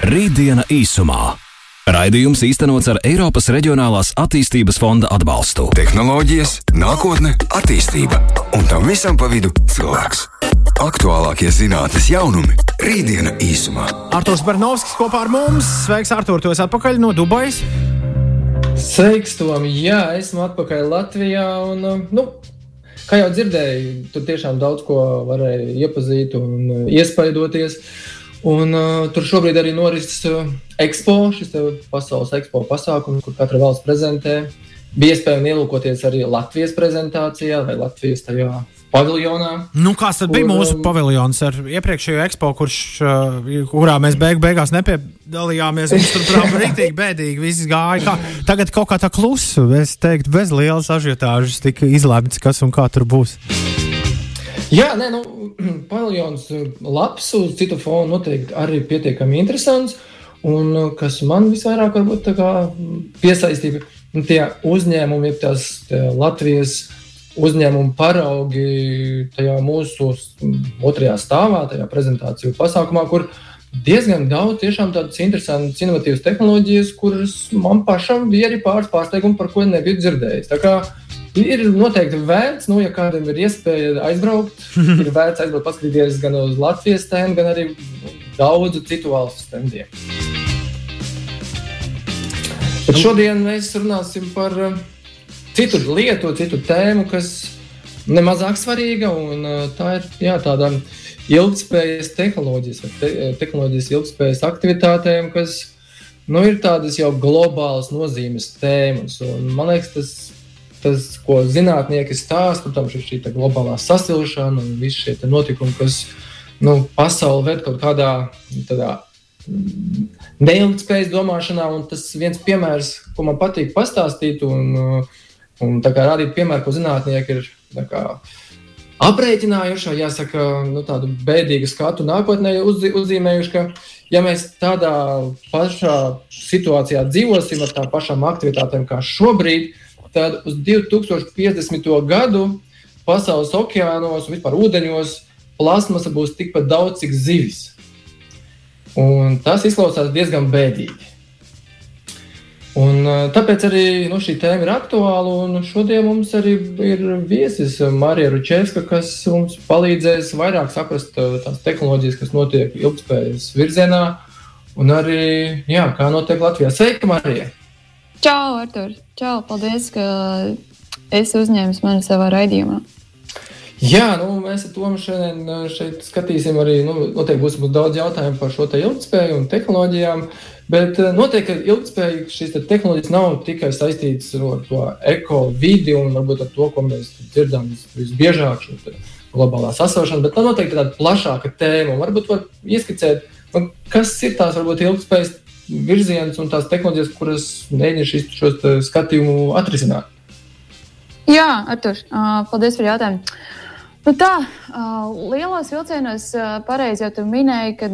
Rītdiena īsumā. Raidījums īstenots ar Eiropas Reģionālās attīstības fonda atbalstu. Tehnoloģijas, nākotne, attīstība un tam visam pa vidu cilvēks. Aktuālākie zinātnīs jaunumi - Rītdiena īsumā. Arthurs Bernovskis kopā ar mums. Sveiks, Artur, tu esi atpakaļ no Dubajas. Sveiks, Tom! Jā, esmu atpakaļ Latvijā. Un, nu, kā jau dzirdēju, tur tiešām daudz ko varēja iepazīt un iespaidoties. Un, uh, tur šobrīd arī norisinās uh, ekspo, šis pasaules ekspo pasākums, kur katra valsts prezentē. Bija iespējams ielūkoties arī Latvijas prezentācijā vai Latvijas tajā paviljonā. Nu, kāds tad bija Un, mūsu paviljons ar iepriekšējo ekspo, kurš, uh, kurā mēs beig beigās nepiedalījāmies? Mums tur bija rīktīgi bēdīgi. Viss gāja. Kā, tagad kaut kā tā klusa, es teiktu, bez lielas ažiotāžas tika izlemts, kas un kā tur būs. Jā, nē, nu, paviljons uh, labs, uz citu fonu noteikti arī pietiekami interesants. Un uh, kas man visvairāk varbūt, tā piesaistīja, nu, tie uzņēmumi, ir tās tie Latvijas uzņēmumu paraugi tajā mūsu otrajā stāvā, tajā prezentāciju pasākumā, kur diezgan daudz tiešām tādas interesantas, inovatīvas tehnoloģijas, kuras man pašam bija arī pāris pārsteigumi, par ko nebiju dzirdējis. Tā kā Ir noteikti vērts, nu, ja kādam ir iespēja aizbraukt, ir vērts aizbraukt, paskatīties gan uz Latvijas stūri, gan arī daudzu citu valstu stūriem. Bet šodien mēs runāsim par uh, citu lietu, citu tēmu, kas nemazāk svarīga. Un, uh, tā ir jā, tāda ilgspējas tehnoloģijas, te, tehnoloģijas ilgspējas aktivitātēm, kas nu, ir tādas jau globālas nozīmes tēmas. Un, man liekas, tas tas, ko zinātnieki stāsta, protams, ir šī globālā sasilšana un visi šie notikumi, kas nu, pasauli ved kaut kādā tādā, mm, neilgspējas domāšanā. Un tas viens piemērs, ko man patīk pastāstīt, un, un rādīt piemēru, ko zinātnieki ir kā, aprēķinājuši, jāsaka, nu, tādu bēdīgu skatu nākotnē uz, uzzīmējuši, ka, ja mēs tādā pašā situācijā dzīvosim ar tām pašām aktivitātēm kā šobrīd, tad uz 2050. gadu pasaules okeānos un vispār ūdeņos plasmasa būs tikpat daudz, cik zivis. Un tas izklausās diezgan bēdīgi. Un, tāpēc arī nu, šī tēma ir aktuāla. Šodien mums arī ir viesis Marija Ručevska, kas mums palīdzēs vairāk saprast tās tehnoloģijas, kas notiek ilgspējas virzienā, un arī jā, kā notiek Latvijā. Sveika, Marija! Čau, Artur! Čau, paldies, ka esi uzņēmis mani savā raidījumā. Jā, nu, mēs ar Tomu šodien šeit skatīsim arī, nu, noteikti būs daudz jautājumu par šo te ilgspēju un tehnoloģijām, bet noteikti ilgspēja šīs te tehnoloģijas nav tikai saistītas ar to eko-vidi un varbūt ar to, ko mēs dzirdam visbiežāk, šo globālā sasilšanu, bet tā noteikti tāda plašāka tēma. Varbūt var ieskicēt, nu, kas ir tās varbūt ilgspējas virziens un tās tehnoloģijas, kuras mēģina šos skatījumu atrisināt. Jā, Artur, paldies par jautājumu. Nu tā, lielos vilcienos pareizi jau minēji, ka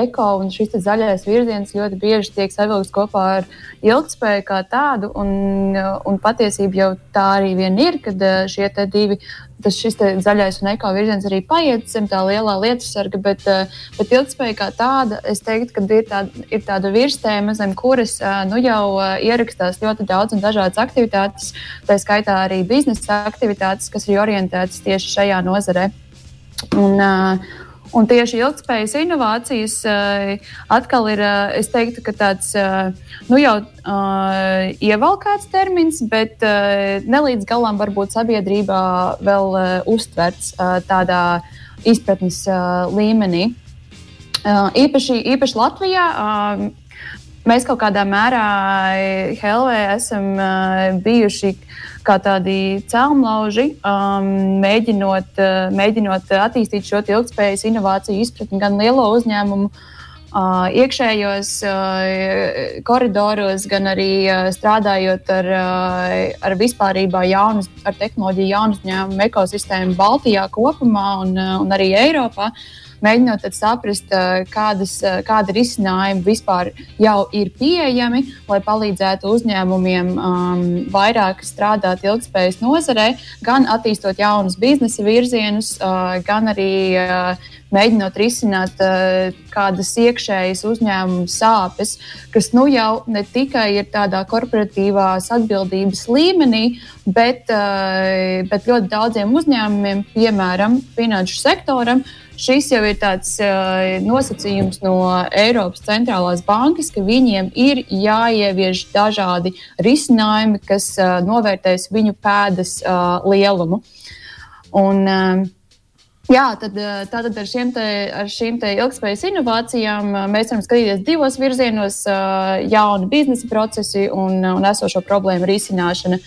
eko un šis zaļais virziens ļoti bieži tiek savilkts kopā ar ilgspēju kā tādu. Un, un patiesībā jau tā arī vien ir, kad šie divi, tas šis zaļais un eko virziens arī paiet zem tā lielā lietusarga, bet, bet ilgspēja kā tāda, es teiktu, ka ir tāda, ir tāda virstēma, zem kuras nu jau ierakstās ļoti daudz un dažādas aktivitātes, tā skaitā arī biznesa aktivitātes, kas ir orientētas tieši šajā nozarē. Un, uh, Un tieši ilgspējas inovācijas uh, atkal ir, es teiktu, tāds uh, nu jau ievalkāts termins, bet ne līdz galam varbūt sabiedrībā vēl uztverts tādā izpratnes līmenī. Īpaši, īpaši Latvijā. Uh, Mēs kaut kādā mērā Helvē esam uh, bijuši kā tādi cēlonlauži, um, mēģinot, uh, mēģinot attīstīt šo ilgspējas inovāciju izpratni gan lielo uzņēmumu uh, iekšējos uh, koridoros, gan arī uh, strādājot ar, uh, ar vispārībā jaunus, ar tehnoloģiju jaunu uzņēmumu ekosistēmu Baltijā kopumā un, uh, un arī Eiropā. Mēģinot saprast, kādas, kāda risinājuma vispār jau ir pieejami, lai palīdzētu uzņēmumiem um, vairāk strādāt ilgspējas nozarē, gan attīstot jaunus biznesa virzienus, uh, gan arī uh, mēģinot risināt uh, kādas iekšējas uzņēmuma sāpes, kas nu jau ne tikai ir tādā korporatīvās atbildības līmenī, bet, uh, bet ļoti daudziem uzņēmumiem, piemēram, finanšu sektoram. Šis jau ir tāds uh, nosacījums no Eiropas centrālās bankas, ka viņiem ir jāievieš dažādi risinājumi, kas uh, novērtēs viņu pēdas uh, lielumu. Un, Jā, tad, eh, tātad ar, te, ar šīm ilgspējas inovācijām eh, mēs varam skatīties divos virzienos eh, - jauni biznesa procesi un, un esošo problēmu risināšana.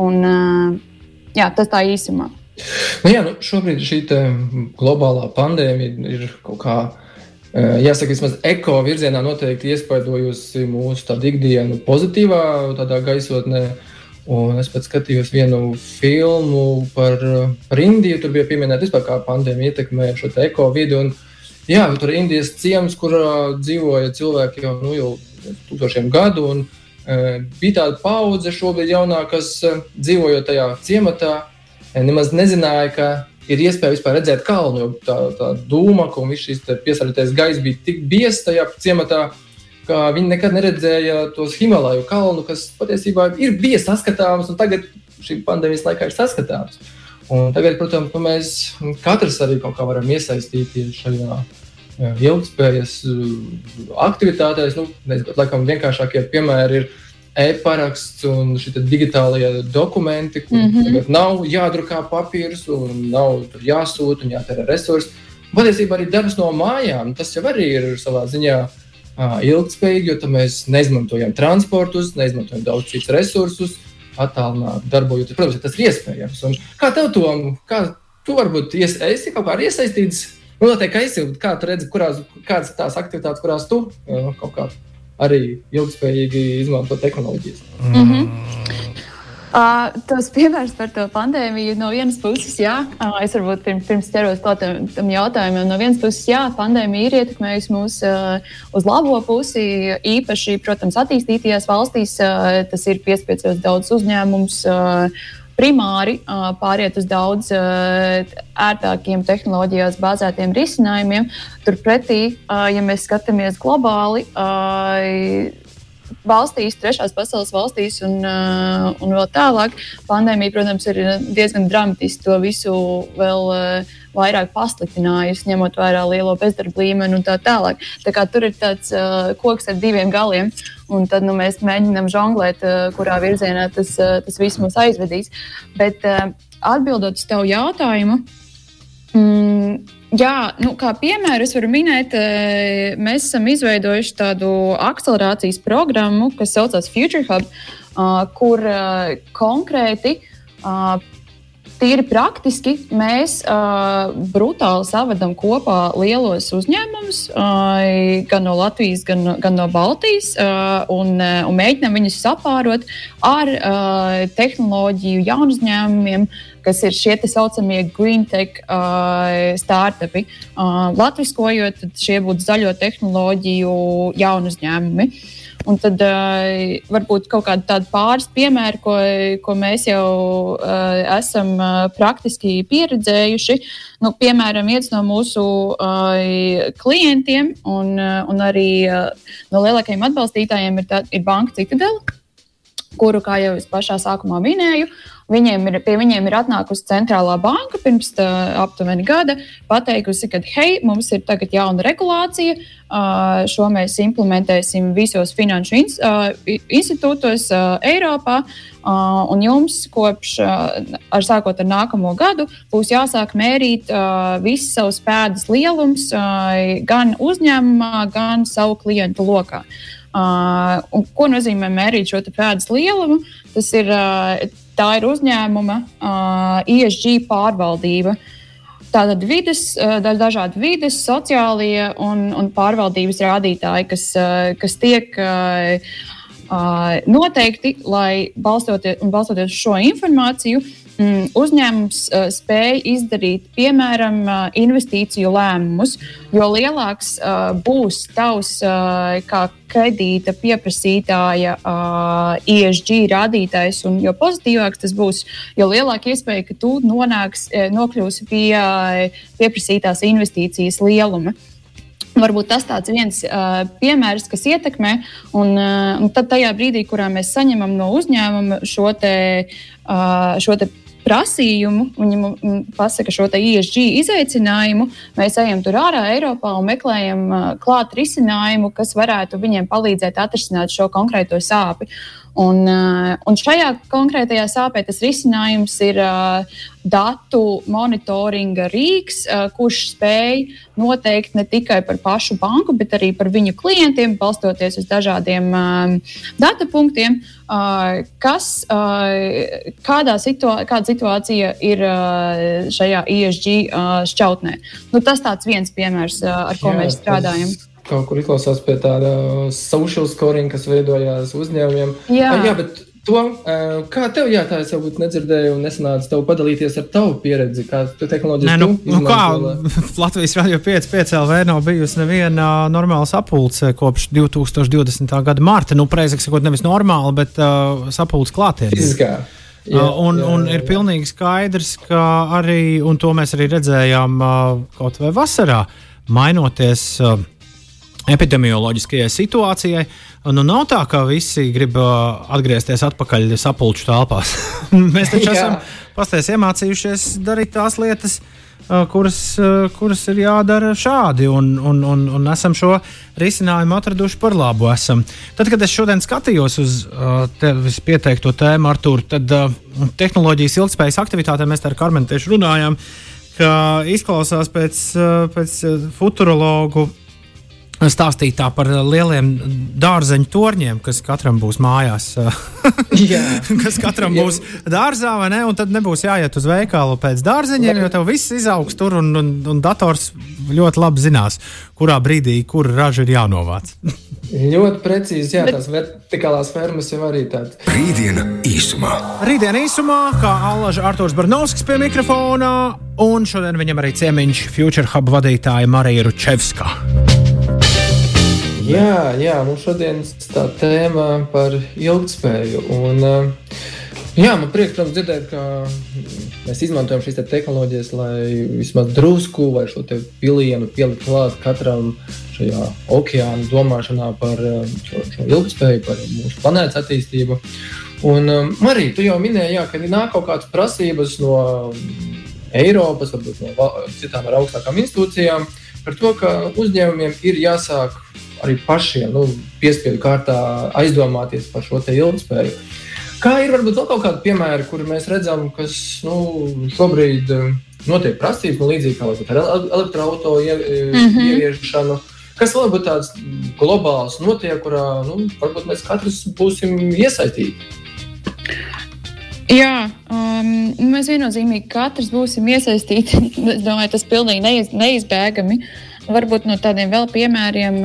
Un, jā, tas tā īsumā. Nu jā, nu šobrīd šī globālā pandēmija ir kaut kā. Jāsaka, vismaz eko virzienā noteikti iespaidojusi mūsu ikdienu pozitīvā gaisotnē. Un es pats skatījos vienu filmu par, par Indiju. Tur bija pieminēta vispār, kā pandēmija ietekmē šo eko vidi. Un, jā, tur ir Indijas ciems, kur dzīvoja cilvēki jau, nu, jau tūkstošiem gadu. Un, uh, bija tāda paudze šobrīd jaunā, kas uh, dzīvojot tajā ciematā, nemaz nezināja, ka ir iespēja vispār redzēt kalnu. Tā, tā dūma, ko viņš šīs piesārņotais gaiss bija tik biezs tajā ciematā ka viņi nekad neredzēja tos Himalaju kalnu, kas patiesībā ir bijis saskatāms, un tagad šī pandēmijas laikā ir saskatāms. Un tagad, protams, mēs katrs arī kaut kā varam iesaistīties šajā ilgspējas aktivitātēs. Nu, nezinu, laikam vienkāršākie piemēri ir e-paraksts un šie digitālie dokumenti, kur mm -hmm. nav jādrukā papīrs un nav jāsūta un jātērē resursi. Patiesībā arī darbs no mājām, tas jau arī ir savā ziņā ilgspējīgi, jo mēs neizmantojam transportus, neizmantojam daudz citus resursus, attālināti darbojoties. Protams, tas ir iespējams. Un kā tev to, kā tu varbūt ies, esi kaut kā iesaistīts? Nu, noteikti, ka esi, kā tu redzi, kurās, kādas ir tās aktivitātes, kurās tu kaut kā arī ilgspējīgi izmanto tehnoloģijas. Mm -hmm. Uh, tas piemērs par to pandēmiju no vienas puses, jā, uh, es varbūt pirms, pirms ķeros klāt tam jautājumam, no vienas puses, jā, pandēmija ir ietekmējusi mūs uh, uz labo pusi, īpaši, protams, attīstītajās valstīs, uh, tas ir piespiecis daudz uzņēmums. Uh, primāri pāriet uz daudz ērtākiem tehnoloģijās bāzētiem risinājumiem. Turpretī, ja mēs skatāmies globāli, valstīs, trešās pasaules valstīs un, uh, un vēl tālāk. Pandēmija, protams, ir diezgan dramatiski to visu vēl uh, vairāk pasliktinājusi, ņemot vērā lielo bezdarba līmeni un tā tālāk. Tā kā tur ir tāds uh, koks ar diviem galiem. Un tad nu, mēs mēģinām žonglēt, uh, kurā virzienā tas, uh, tas viss mūs aizvedīs. Bet uh, atbildot uz tavu jautājumu, mm, Jā, nu, kā piemēru es varu minēt, eh, mēs esam izveidojuši tādu akcelerācijas programmu, kas saucas Future Hub, kur konkrēti tīri praktiski mēs uh, brutāli savedam kopā lielos uzņēmumus, uh, gan no Latvijas, gan, gan no Baltijas, uh, un, uh, un mēģinām viņus sapārot ar uh, tehnoloģiju jaunu uzņēmumiem. Kas ir šie tā saucamie green tech uh, startupi. Uh, Latvijskojot, tad šie būtu zaļo tehnoloģiju jaunu uzņēmumi. Un tad uh, varbūt kaut kādi tādi pāris piemēri, ko, ko mēs jau uh, esam uh, praktiski pieredzējuši. Nu, piemēram, viens no mūsu uh, klientiem un, uh, un arī uh, no lielākajiem atbalstītājiem ir, tā, ir Banka Citadela, kuru, kā jau es pašā sākumā minēju, Viņiem ir, pie viņiem ir atnākusi centrālā banka pirms tā, aptuveni gada, pateikusi, ka hei, mums ir tagad jauna regulācija, šo mēs implementēsim visos finanšu ins, institūtos Eiropā, un jums kopš, ar sākot ar nākamo gadu, būs jāsāk mērīt visas savas pēdas lielums gan uzņēmumā, gan savu klientu lokā. Uh, ko nozīmē mērīt šo pēdas lielumu? Tas ir uh, tā ir uzņēmuma uh, ESG pārvaldība. Tātad vides, dažādi vides, sociālie un, un pārvaldības rādītāji, kas, kas tiek noteikti, lai balstoties, balstoties uz šo informāciju, mm, uzņēmums uh, spēj izdarīt, piemēram, investīciju lēmumus, jo lielāks būs tavs kā kredīta pieprasītāja ESG rādītājs, un jo pozitīvāks tas būs, jo lielāka iespēja, ka tu nonāks, nokļūsi pie pieprasītās investīcijas lieluma. Varbūt tas ir viens uh, piemērs, kas ietekmē, un, uh, un tad tajā brīdī, kurā mēs saņemam no uzņēmuma šo, te, uh, šo te prasījumu, viņi mums pasaka šo ISG izaicinājumu, mēs ejam tur ārā Eiropā un meklējam klāt risinājumu, kas varētu viņiem palīdzēt atrisināt šo konkrēto sāpi. Un, uh, un šajā konkrētajā sāpē tas risinājums ir uh, datu monitoringa rīks, uh, kurš spēj noteikt ne tikai par pašu banku, bet arī par viņu klientiem, balstoties uz dažādiem datu punktiem, kas, kādā situā kāda situācija ir šajā ISG šķautnē. Nu, tas tāds viens piemērs, ar ko Jā, mēs strādājam. Tas kaut kur izklausās pēc tāda social scoring, kas veidojās uzņēmumiem. Jā, ah, jā bet to, kā tev, jā, tā es varbūt nedzirdēju, un nesanāca tev padalīties ar tavu pieredzi, kā tu tehnoloģijas Nē, nu, nu kā Latvijas radio 5, 5 LV nav bijusi neviena normāla sapulce kopš 2020. gada marta. Nu, precīzāk sakot, nevis normāla, bet uh, sapulce klātienē. Jā, uh, un, jā, un jā. ir pilnīgi skaidrs, ka arī, un to mēs arī redzējām uh, kaut vai vasarā, mainoties uh, epidemioloģiskajai situācijai. Nu, nav tā, ka visi grib uh, atgriezties atpakaļ sapulču telpās. Mēs taču esam pasties iemācījušies darīt tās lietas, uh, kuras, uh, kuras ir jādara šādi, un, un, un, un esam šo risinājumu atraduši par labu. Esam. Tad, kad es šodien skatījos uz tevis pieteikto tēmu, Artur, tad tehnoloģijas ilgspējas aktivitātēm mēs ar Karmenu tieši runājām. Izklausās pēc, pēc futurologu stāstīt par lieliem dārzeņu torņiem, kas katram būs mājās. kas katram būs dārzā, vai ne? Un tad nebūs jāiet uz veikalu pēc dārzeņiem, jo tev viss izaugs tur, un, un, un dators ļoti labi zinās, kurā brīdī kur raža ir jānovāc. ļoti precīzi, jā, tās vertikālās fermas jau arī tādas. Rītdiena īsumā. Rītdiena īsumā, kā Allaž Artūrs Barnovskis pie mikrofona, un šodien viņam arī ciemiņš Future Hub vadītāja Marija Ručevska. Jā, jā, mums šodien tā tēma par ilgspēju. Un, eh, jā, man prieks, protams, dzirdēt, ka mēs izmantojam šīs te tehnoloģijas, lai vismaz drusku vai šo pilienu pielikt klāt katram šajā okeāna domāšanā par eh, šo, šo ilgspēju, par mūsu planētas attīstību. Un, eh, Marija, tu jau minēji, jā, ka nāk kaut kādas prasības no Eiropas, varbūt no citām ar augstākām institūcijām, par to, ka uzņēmumiem ir jāsāk arī pašiem nu, piespiedu kārtā aizdomāties par šo ilgspēju. Kā ir varbūt vēl kaut kādi piemēri, kur mēs redzam, kas nu, šobrīd eh, notiek prasības, nu, līdzīgi kā ar elektroautorātu ie, mm -hmm. ieviešanu. Kas vēl būtu tāds globāls notiek, kurā nu, varbūt mēs katrs būsim iesaistīti? Jā, um, mēs viennozīmīgi katrs būsim iesaistīti. es domāju, tas pilnīgi neiz, neizbēgami. Uh, Varbūt no tādiem vēl piemēriem,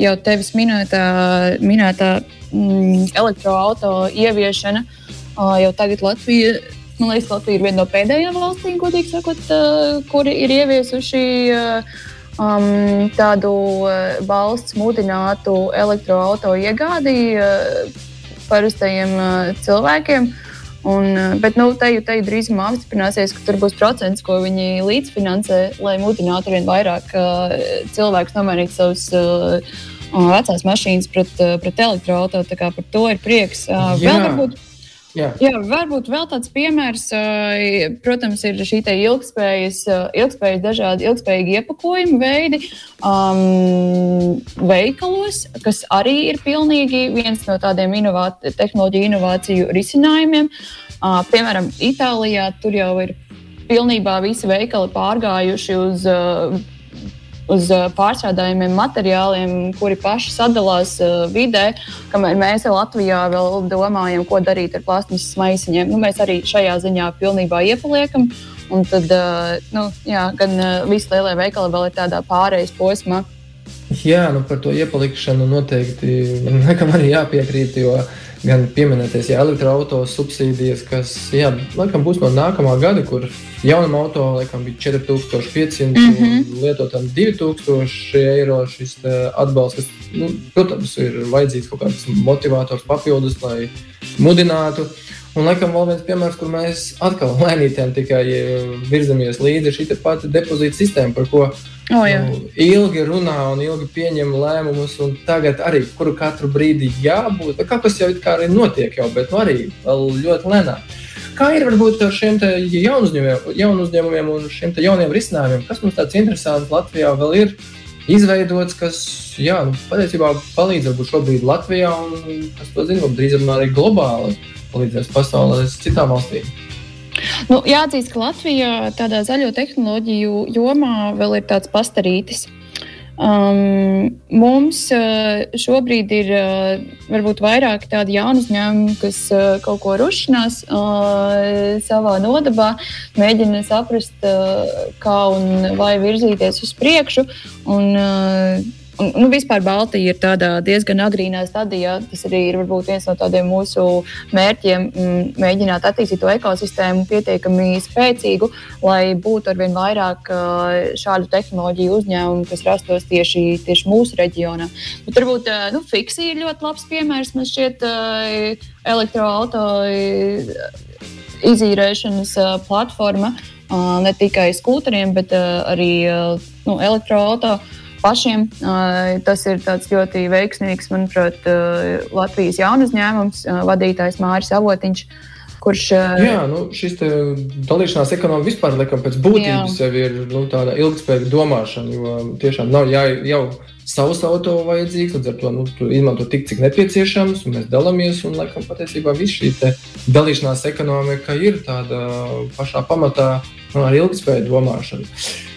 jau tevis minētā, minētā mm, elektroautorāta ieviešana. Jau tagad Latvija, man liekas, Latvija ir viena no pēdējām valstīm, godīgi sakot, kuri ir ieviesuši um, tādu valsts mudinātu elektroautorāta iegādi parastajiem cilvēkiem. Uh, Un, eh, bet nu, te jau drīzumā apstiprināsies, ka tur būs procents, ko viņi līdzfinansē, lai mudinātu vien vairāk uh, cilvēkus nomainīt savus uh, vecās mašīnas pret, uh, pret elektroautorātu. Par to ir prieks. Uh, vēl varbūt Jā. Jā, varbūt vēl tāds piemērs, protams, ir šī ilgspējas, ilgspējas dažādi ilgspējīgi iepakojuma veidi um, veikalos, kas arī ir pilnīgi viens no tādiem inovāt, tehnoloģiju inovāciju risinājumiem. Uh, piemēram, Itālijā tur jau ir pilnībā visi veikali pārgājuši uz uh, uz uh, pārstrādājumiem materiāliem, kuri paši sadalās uh, vidē, kamēr mēs Latvijā vēl domājam, ko darīt ar plasmasas maisiņiem. Nu, mēs arī šajā ziņā pilnībā iepaliekam. Un tad uh, nu, jā, gan visi lielie veikali vēl ir tādā pārejas posmā. Jā, nu par to iepalikšanu noteikti man arī jāpiekrīt, jo gan pieminēties elektroautorāta subsīdijas, kas jā, laikam būs no nākamā gada, kur jaunam auto laikam, bija 4500, mm -hmm. lietotam 2000 eiro šis atbalsts, kas, nu, protams, ir vajadzīgs kaut kāds motivators papildus, lai mudinātu. Un, laikam, vēl viens piemērs, kur mēs atkal lēnītēm tikai virzamies līdzi šī pati depozīta sistēma, par ko Oh, jā. nu, ilgi runā un ilgi pieņem lēmumus, un tagad arī kuru katru brīdi jābūt. Kaut kas jau kā arī notiek, jau, bet nu, arī ļoti lēnām. Kā ir varbūt ar šiem jaunu uzņēmumiem, jaunu uzņēmumiem un šiem jauniem risinājumiem? Kas mums tāds interesants Latvijā vēl ir izveidots, kas jā, nu, patiesībā palīdz varbūt šobrīd Latvijā un, kas to zina, drīz arī globāli palīdzēs pasaulē, citām valstīm? Nu, jāatzīst, ka Latvija tādā zaļo tehnoloģiju jomā vēl ir tāds pastarītis. Um, mums uh, šobrīd ir uh, varbūt vairāk tādi jauni uzņēmumi, kas uh, kaut ko rušinās uh, savā nodabā, mēģina saprast, uh, kā un vai virzīties uz priekšu. Un, uh, Un, nu, vispār Baltija ir diezgan agrīnā stadijā. Tas arī ir varbūt, viens no tādiem mūsu mērķiem m, mm, mēģināt attīstīt to ekosistēmu pietiekami spēcīgu, lai būtu arvien vairāk šādu tehnoloģiju uzņēmumu, kas rastos tieši, tieši mūsu reģionā. Bet varbūt nu, Fiksi ir ļoti labs piemērs. Man šķiet, elektroautorāta izīrēšanas platforma ne tikai skūteriem, bet arī nu, elektroautorāta pašiem. Tas ir ļoti veiksmīgs, manuprāt, Latvijas jaunu uzņēmums, vadītājs Māris Avotiņš. Kurš, jā, nu, šis dalīšanās ekonomika vispār laikam, pēc būtības jā. jau ir nu, tāda ilgspējīga domāšana. Jo tiešām nav jā, jau savs auto vajadzīgs, līdz ar to nu, izmanto tik, cik nepieciešams, un mēs dalāmies. Un, laikam, patiesībā viss šī dalīšanās ekonomika ir tāda pašā pamatā nu, ar ilgspējīgu domāšanu.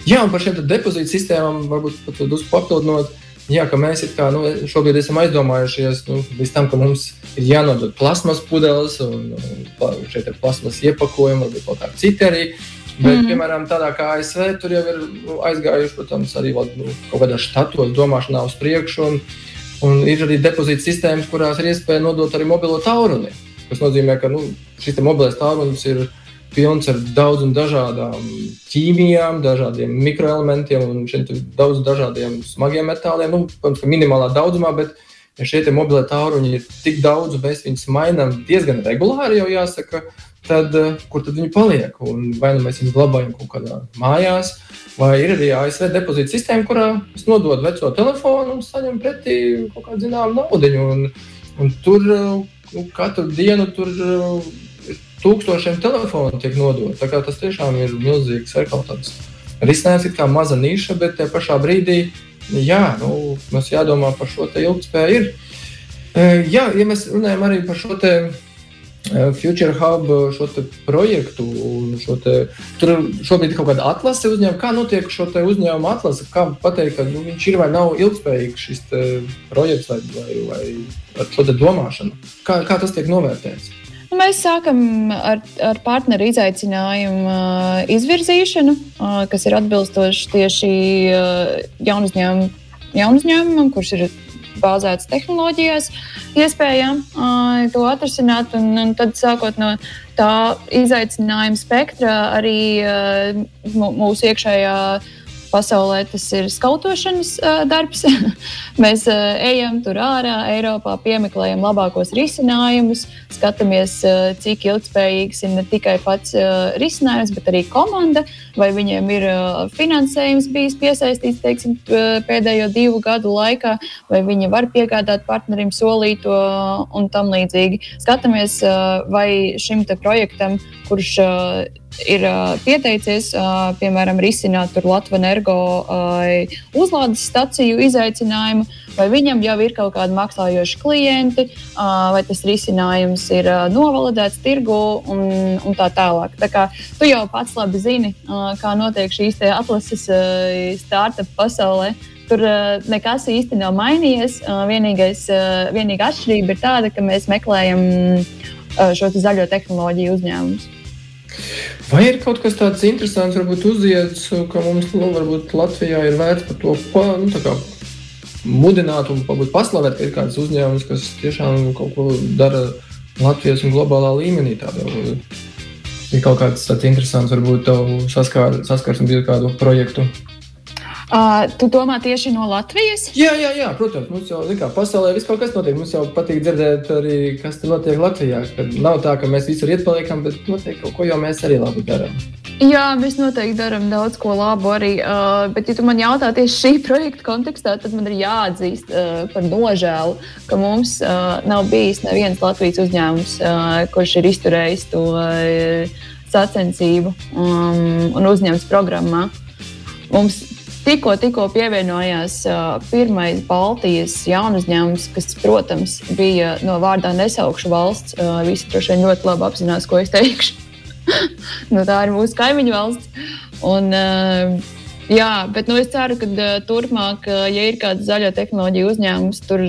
Jā, un par šiem depozītu sistēmām varbūt pat papildinot. Jā, ka mēs kā, nu, šobrīd esam aizdomājušies nu, līdz tam, ka mums ir jānodod plasmas pudeles un šeit ir plasmas iepakojumi, varbūt kaut kādi citi arī. Bet, mm. piemēram, tādā kā ASV, tur jau ir nu, aizgājuši, protams, arī vēl, nu, kaut kādā štatos domāšanā uz priekšu. Un, un ir arī depozīta sistēmas, kurās ir iespēja nodot arī mobilo tālruni. Tas nozīmē, ka nu, šis mobilais tālrunis ir ielikās pilns ar daudzām dažādām ķīmijām, dažādiem mikroelementiem un daudz dažādiem smagiem metāliem. Nu, protams, ka minimālā daudzumā, bet ja šie mobilie tālruņi ir tik daudz, un mēs viņus mainām diezgan regulāri, jau jāsaka, tad eh, kur tad viņi paliek? Un vai nu mēs viņus glabājam kaut kādā mājās, vai ir arī ASV depozīta sistēma, kurā es nododu veco telefonu un saņemu pretī kaut kādu zināmu naudu. Un, un tur nu, katru dienu tur tūkstošiem telefonu tiek nodot. Tas tiešām ir milzīgs ekoloģisks risinājums, kā maza niša, bet tajā pašā brīdī jā, nu, mums jādomā par šo ilgspēju. E, jā, ja mēs runājam arī par šo e, Future Hub šo projektu, šo te, tur šobrīd ir kaut kāda atlase uzņēmuma. Kā notiek šo uzņēmumu atlase? Kā pateikt, ka nu, viņš ir vai nav ilgspējīgs šis projekts vai, vai, vai ar šo domāšanu? Kā, kā tas tiek novērtēts? Nu, mēs sākam ar, ar partneru izaicinājumu uh, izvirzīšanu, uh, kas ir atbilstoši tieši uh, jaunu uzņēmumu, jaunu uzņēmumam, kurš ir bāzēts tehnoloģijās, iespējām uh, to atrisināt. Un, un tad, sākot no tā izaicinājuma spektra, arī uh, mūsu iekšējā pasaulē tas ir skautošanas uh, darbs. Mēs uh, ejam tur ārā, Eiropā, piemeklējam labākos risinājumus, skatāmies, uh, cik ilgspējīgs ir ne tikai pats uh, risinājums, bet arī komanda, vai viņiem ir uh, finansējums bijis piesaistīts teiksim, pēdējo divu gadu laikā, vai viņi var piegādāt partnerim solīto un tam līdzīgi. Skatāmies, uh, vai šim projektam, kurš uh, ir uh, pieteicies, uh, piemēram, risināt Latvijas energo uh, uzlādes staciju izaicinājumu, vai viņam jau ir kaut kādi maksājoši klienti, uh, vai tas risinājums ir uh, novalidēts tirgu un, un tā tālāk. Tā kā tu jau pats labi zini, uh, kā notiek šīs atlases uh, startup pasaulē. Tur uh, nekas īsti nav mainījies. Uh, vienīgais, uh, vienīgā atšķirība ir tāda, ka mēs meklējam uh, šo zaļo tehnoloģiju uzņēmumus. Vai ir kaut kas tāds interesants, varbūt uziets, ka mums nu, varbūt Latvijā ir vērts par to pa, nu, kā, mudināt un paslavēt, ka ir kāds uzņēmums, kas tiešām kaut ko dara Latvijas un globālā līmenī. Tādā, ir kaut kāds tāds interesants, varbūt saskar, saskars un bija kādu projektu Uh, tu domā tieši no Latvijas? Jā, jā, jā protams. Mums jau kā, pasaulē viss kaut kas notiek. Mums jau patīk dzirdēt, arī, kas tur notiek Latvijā. Kad nav tā, ka mēs visur iepaliekam, bet notiek kaut ko jau mēs arī labi darām. Jā, mēs noteikti darām daudz ko labu arī. Uh, bet, ja tu man jautā tieši šī projekta kontekstā, tad man ir jāatzīst uh, par nožēlu, ka mums uh, nav bijis neviens Latvijas uzņēmums, uh, kurš ir izturējis to uh, sacensību um, un uzņēmums programmā. Mums Tikko, tikko pievienojās pirmais Baltijas jaunu uzņēmums, kas, protams, bija no vārdā nesaukšu valsts. Visi droši vien ļoti labi apzinās, ko es teikšu. nu, tā ir mūsu kaimiņu valsts. Un, uh, Jā, bet nu, es ceru, ka uh, turpmāk, uh, ja ir kāds zaļo tehnoloģiju uzņēmums, tur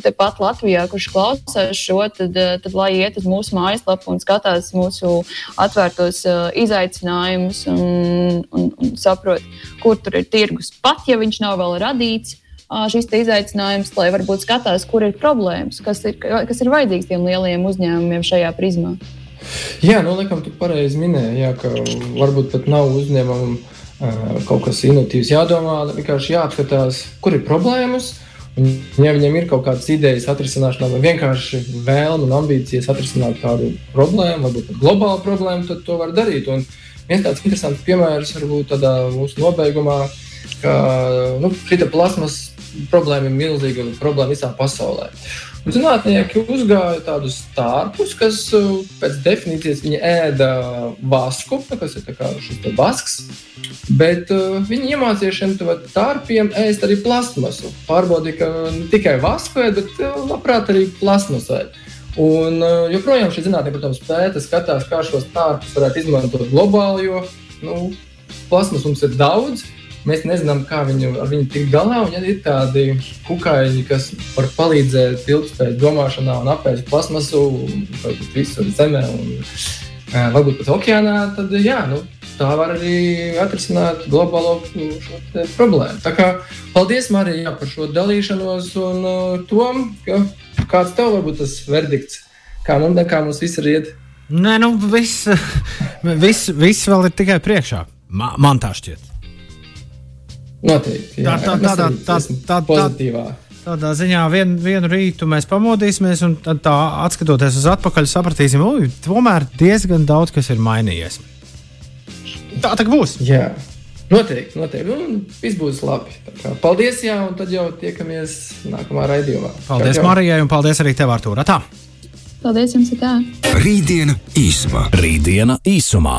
tepat Latvijā, kurš klausās šo, tad, uh, tad lai iet uz mūsu mājaslapu un skatās mūsu atvērtos uh, izaicinājumus un, un, un saprot, kur tur ir tirgus. Pat ja viņš nav vēl radīts, uh, šis izaicinājums, lai varbūt skatās, kur ir problēmas, kas ir, kas ir vajadzīgs tiem lielajiem uzņēmumiem šajā prizmā. Jā, nu, laikam, tu pareizi minēji, jā, ka varbūt pat nav uzņēmumu kaut kas inovatīvs jādomā, vienkārši jāapskatās, kur ir problēmas. Un, ja viņiem ir kaut kādas idejas atrisināšanā, vai vienkārši vēlme un ambīcijas atrisināt kādu problēmu, varbūt globālu problēmu, tad to var darīt. Un viens tāds interesants piemērs varbūt tādā mūsu nobeigumā, ka nu, šī plasmas problēma ir milzīga problēma visā pasaulē. Zinātnieki uzgāja tādus stārpus, kas uh, pēc definīcijas ēda vasku, kas ir šis vasks. Bet uh, viņi iemācīja šiem tārpiem ēst arī plasmasu. Pārbaudīja, ka ne tikai vasku ēd, bet uh, labprāt arī plasmasu ēd. Un joprojām šie zinātnieki, protams, pēta, skatās, kā šos tārpus varētu izmantot globāli, jo nu, plasmas mums ir daudz. Mēs nezinām, kā viņu, ar viņu tikt galā. Un, ja ir tādi kukaiņi, kas var palīdzēt ilgspējīgā domāšanā un apēst plasmasu, varbūt visur zemē un varbūt pat okeānā, tad jā, nu, tā var arī atrisināt globālo problēmu. Tā kā paldies, Marija, par šo dalīšanos un uh, to, ka kāds tev varbūt tas verdikts, kā mums, kā mums viss ir iet. Nē, nu, viss, viss, viss vēl ir tikai priekšā. Ma, man tā šķiet. Noteikti. Jā, tā, tā, tā, tā, tā, pozitīvā. Tādā ziņā vien, vienu rītu mēs pamodīsimies, un tā atskatoties uz atpakaļ, sapratīsim, ka tomēr diezgan daudz kas ir mainījies. Tā tā būs. Jā. Noteikti, noteikti. Un viss būs labi. Paldies, jā, un tad jau tiekamies nākamā raidījumā. Paldies čau. Marijai, un paldies arī tev, Artur. Tā. Paldies jums, tā. Rītdiena īsumā. Rītdiena īsumā.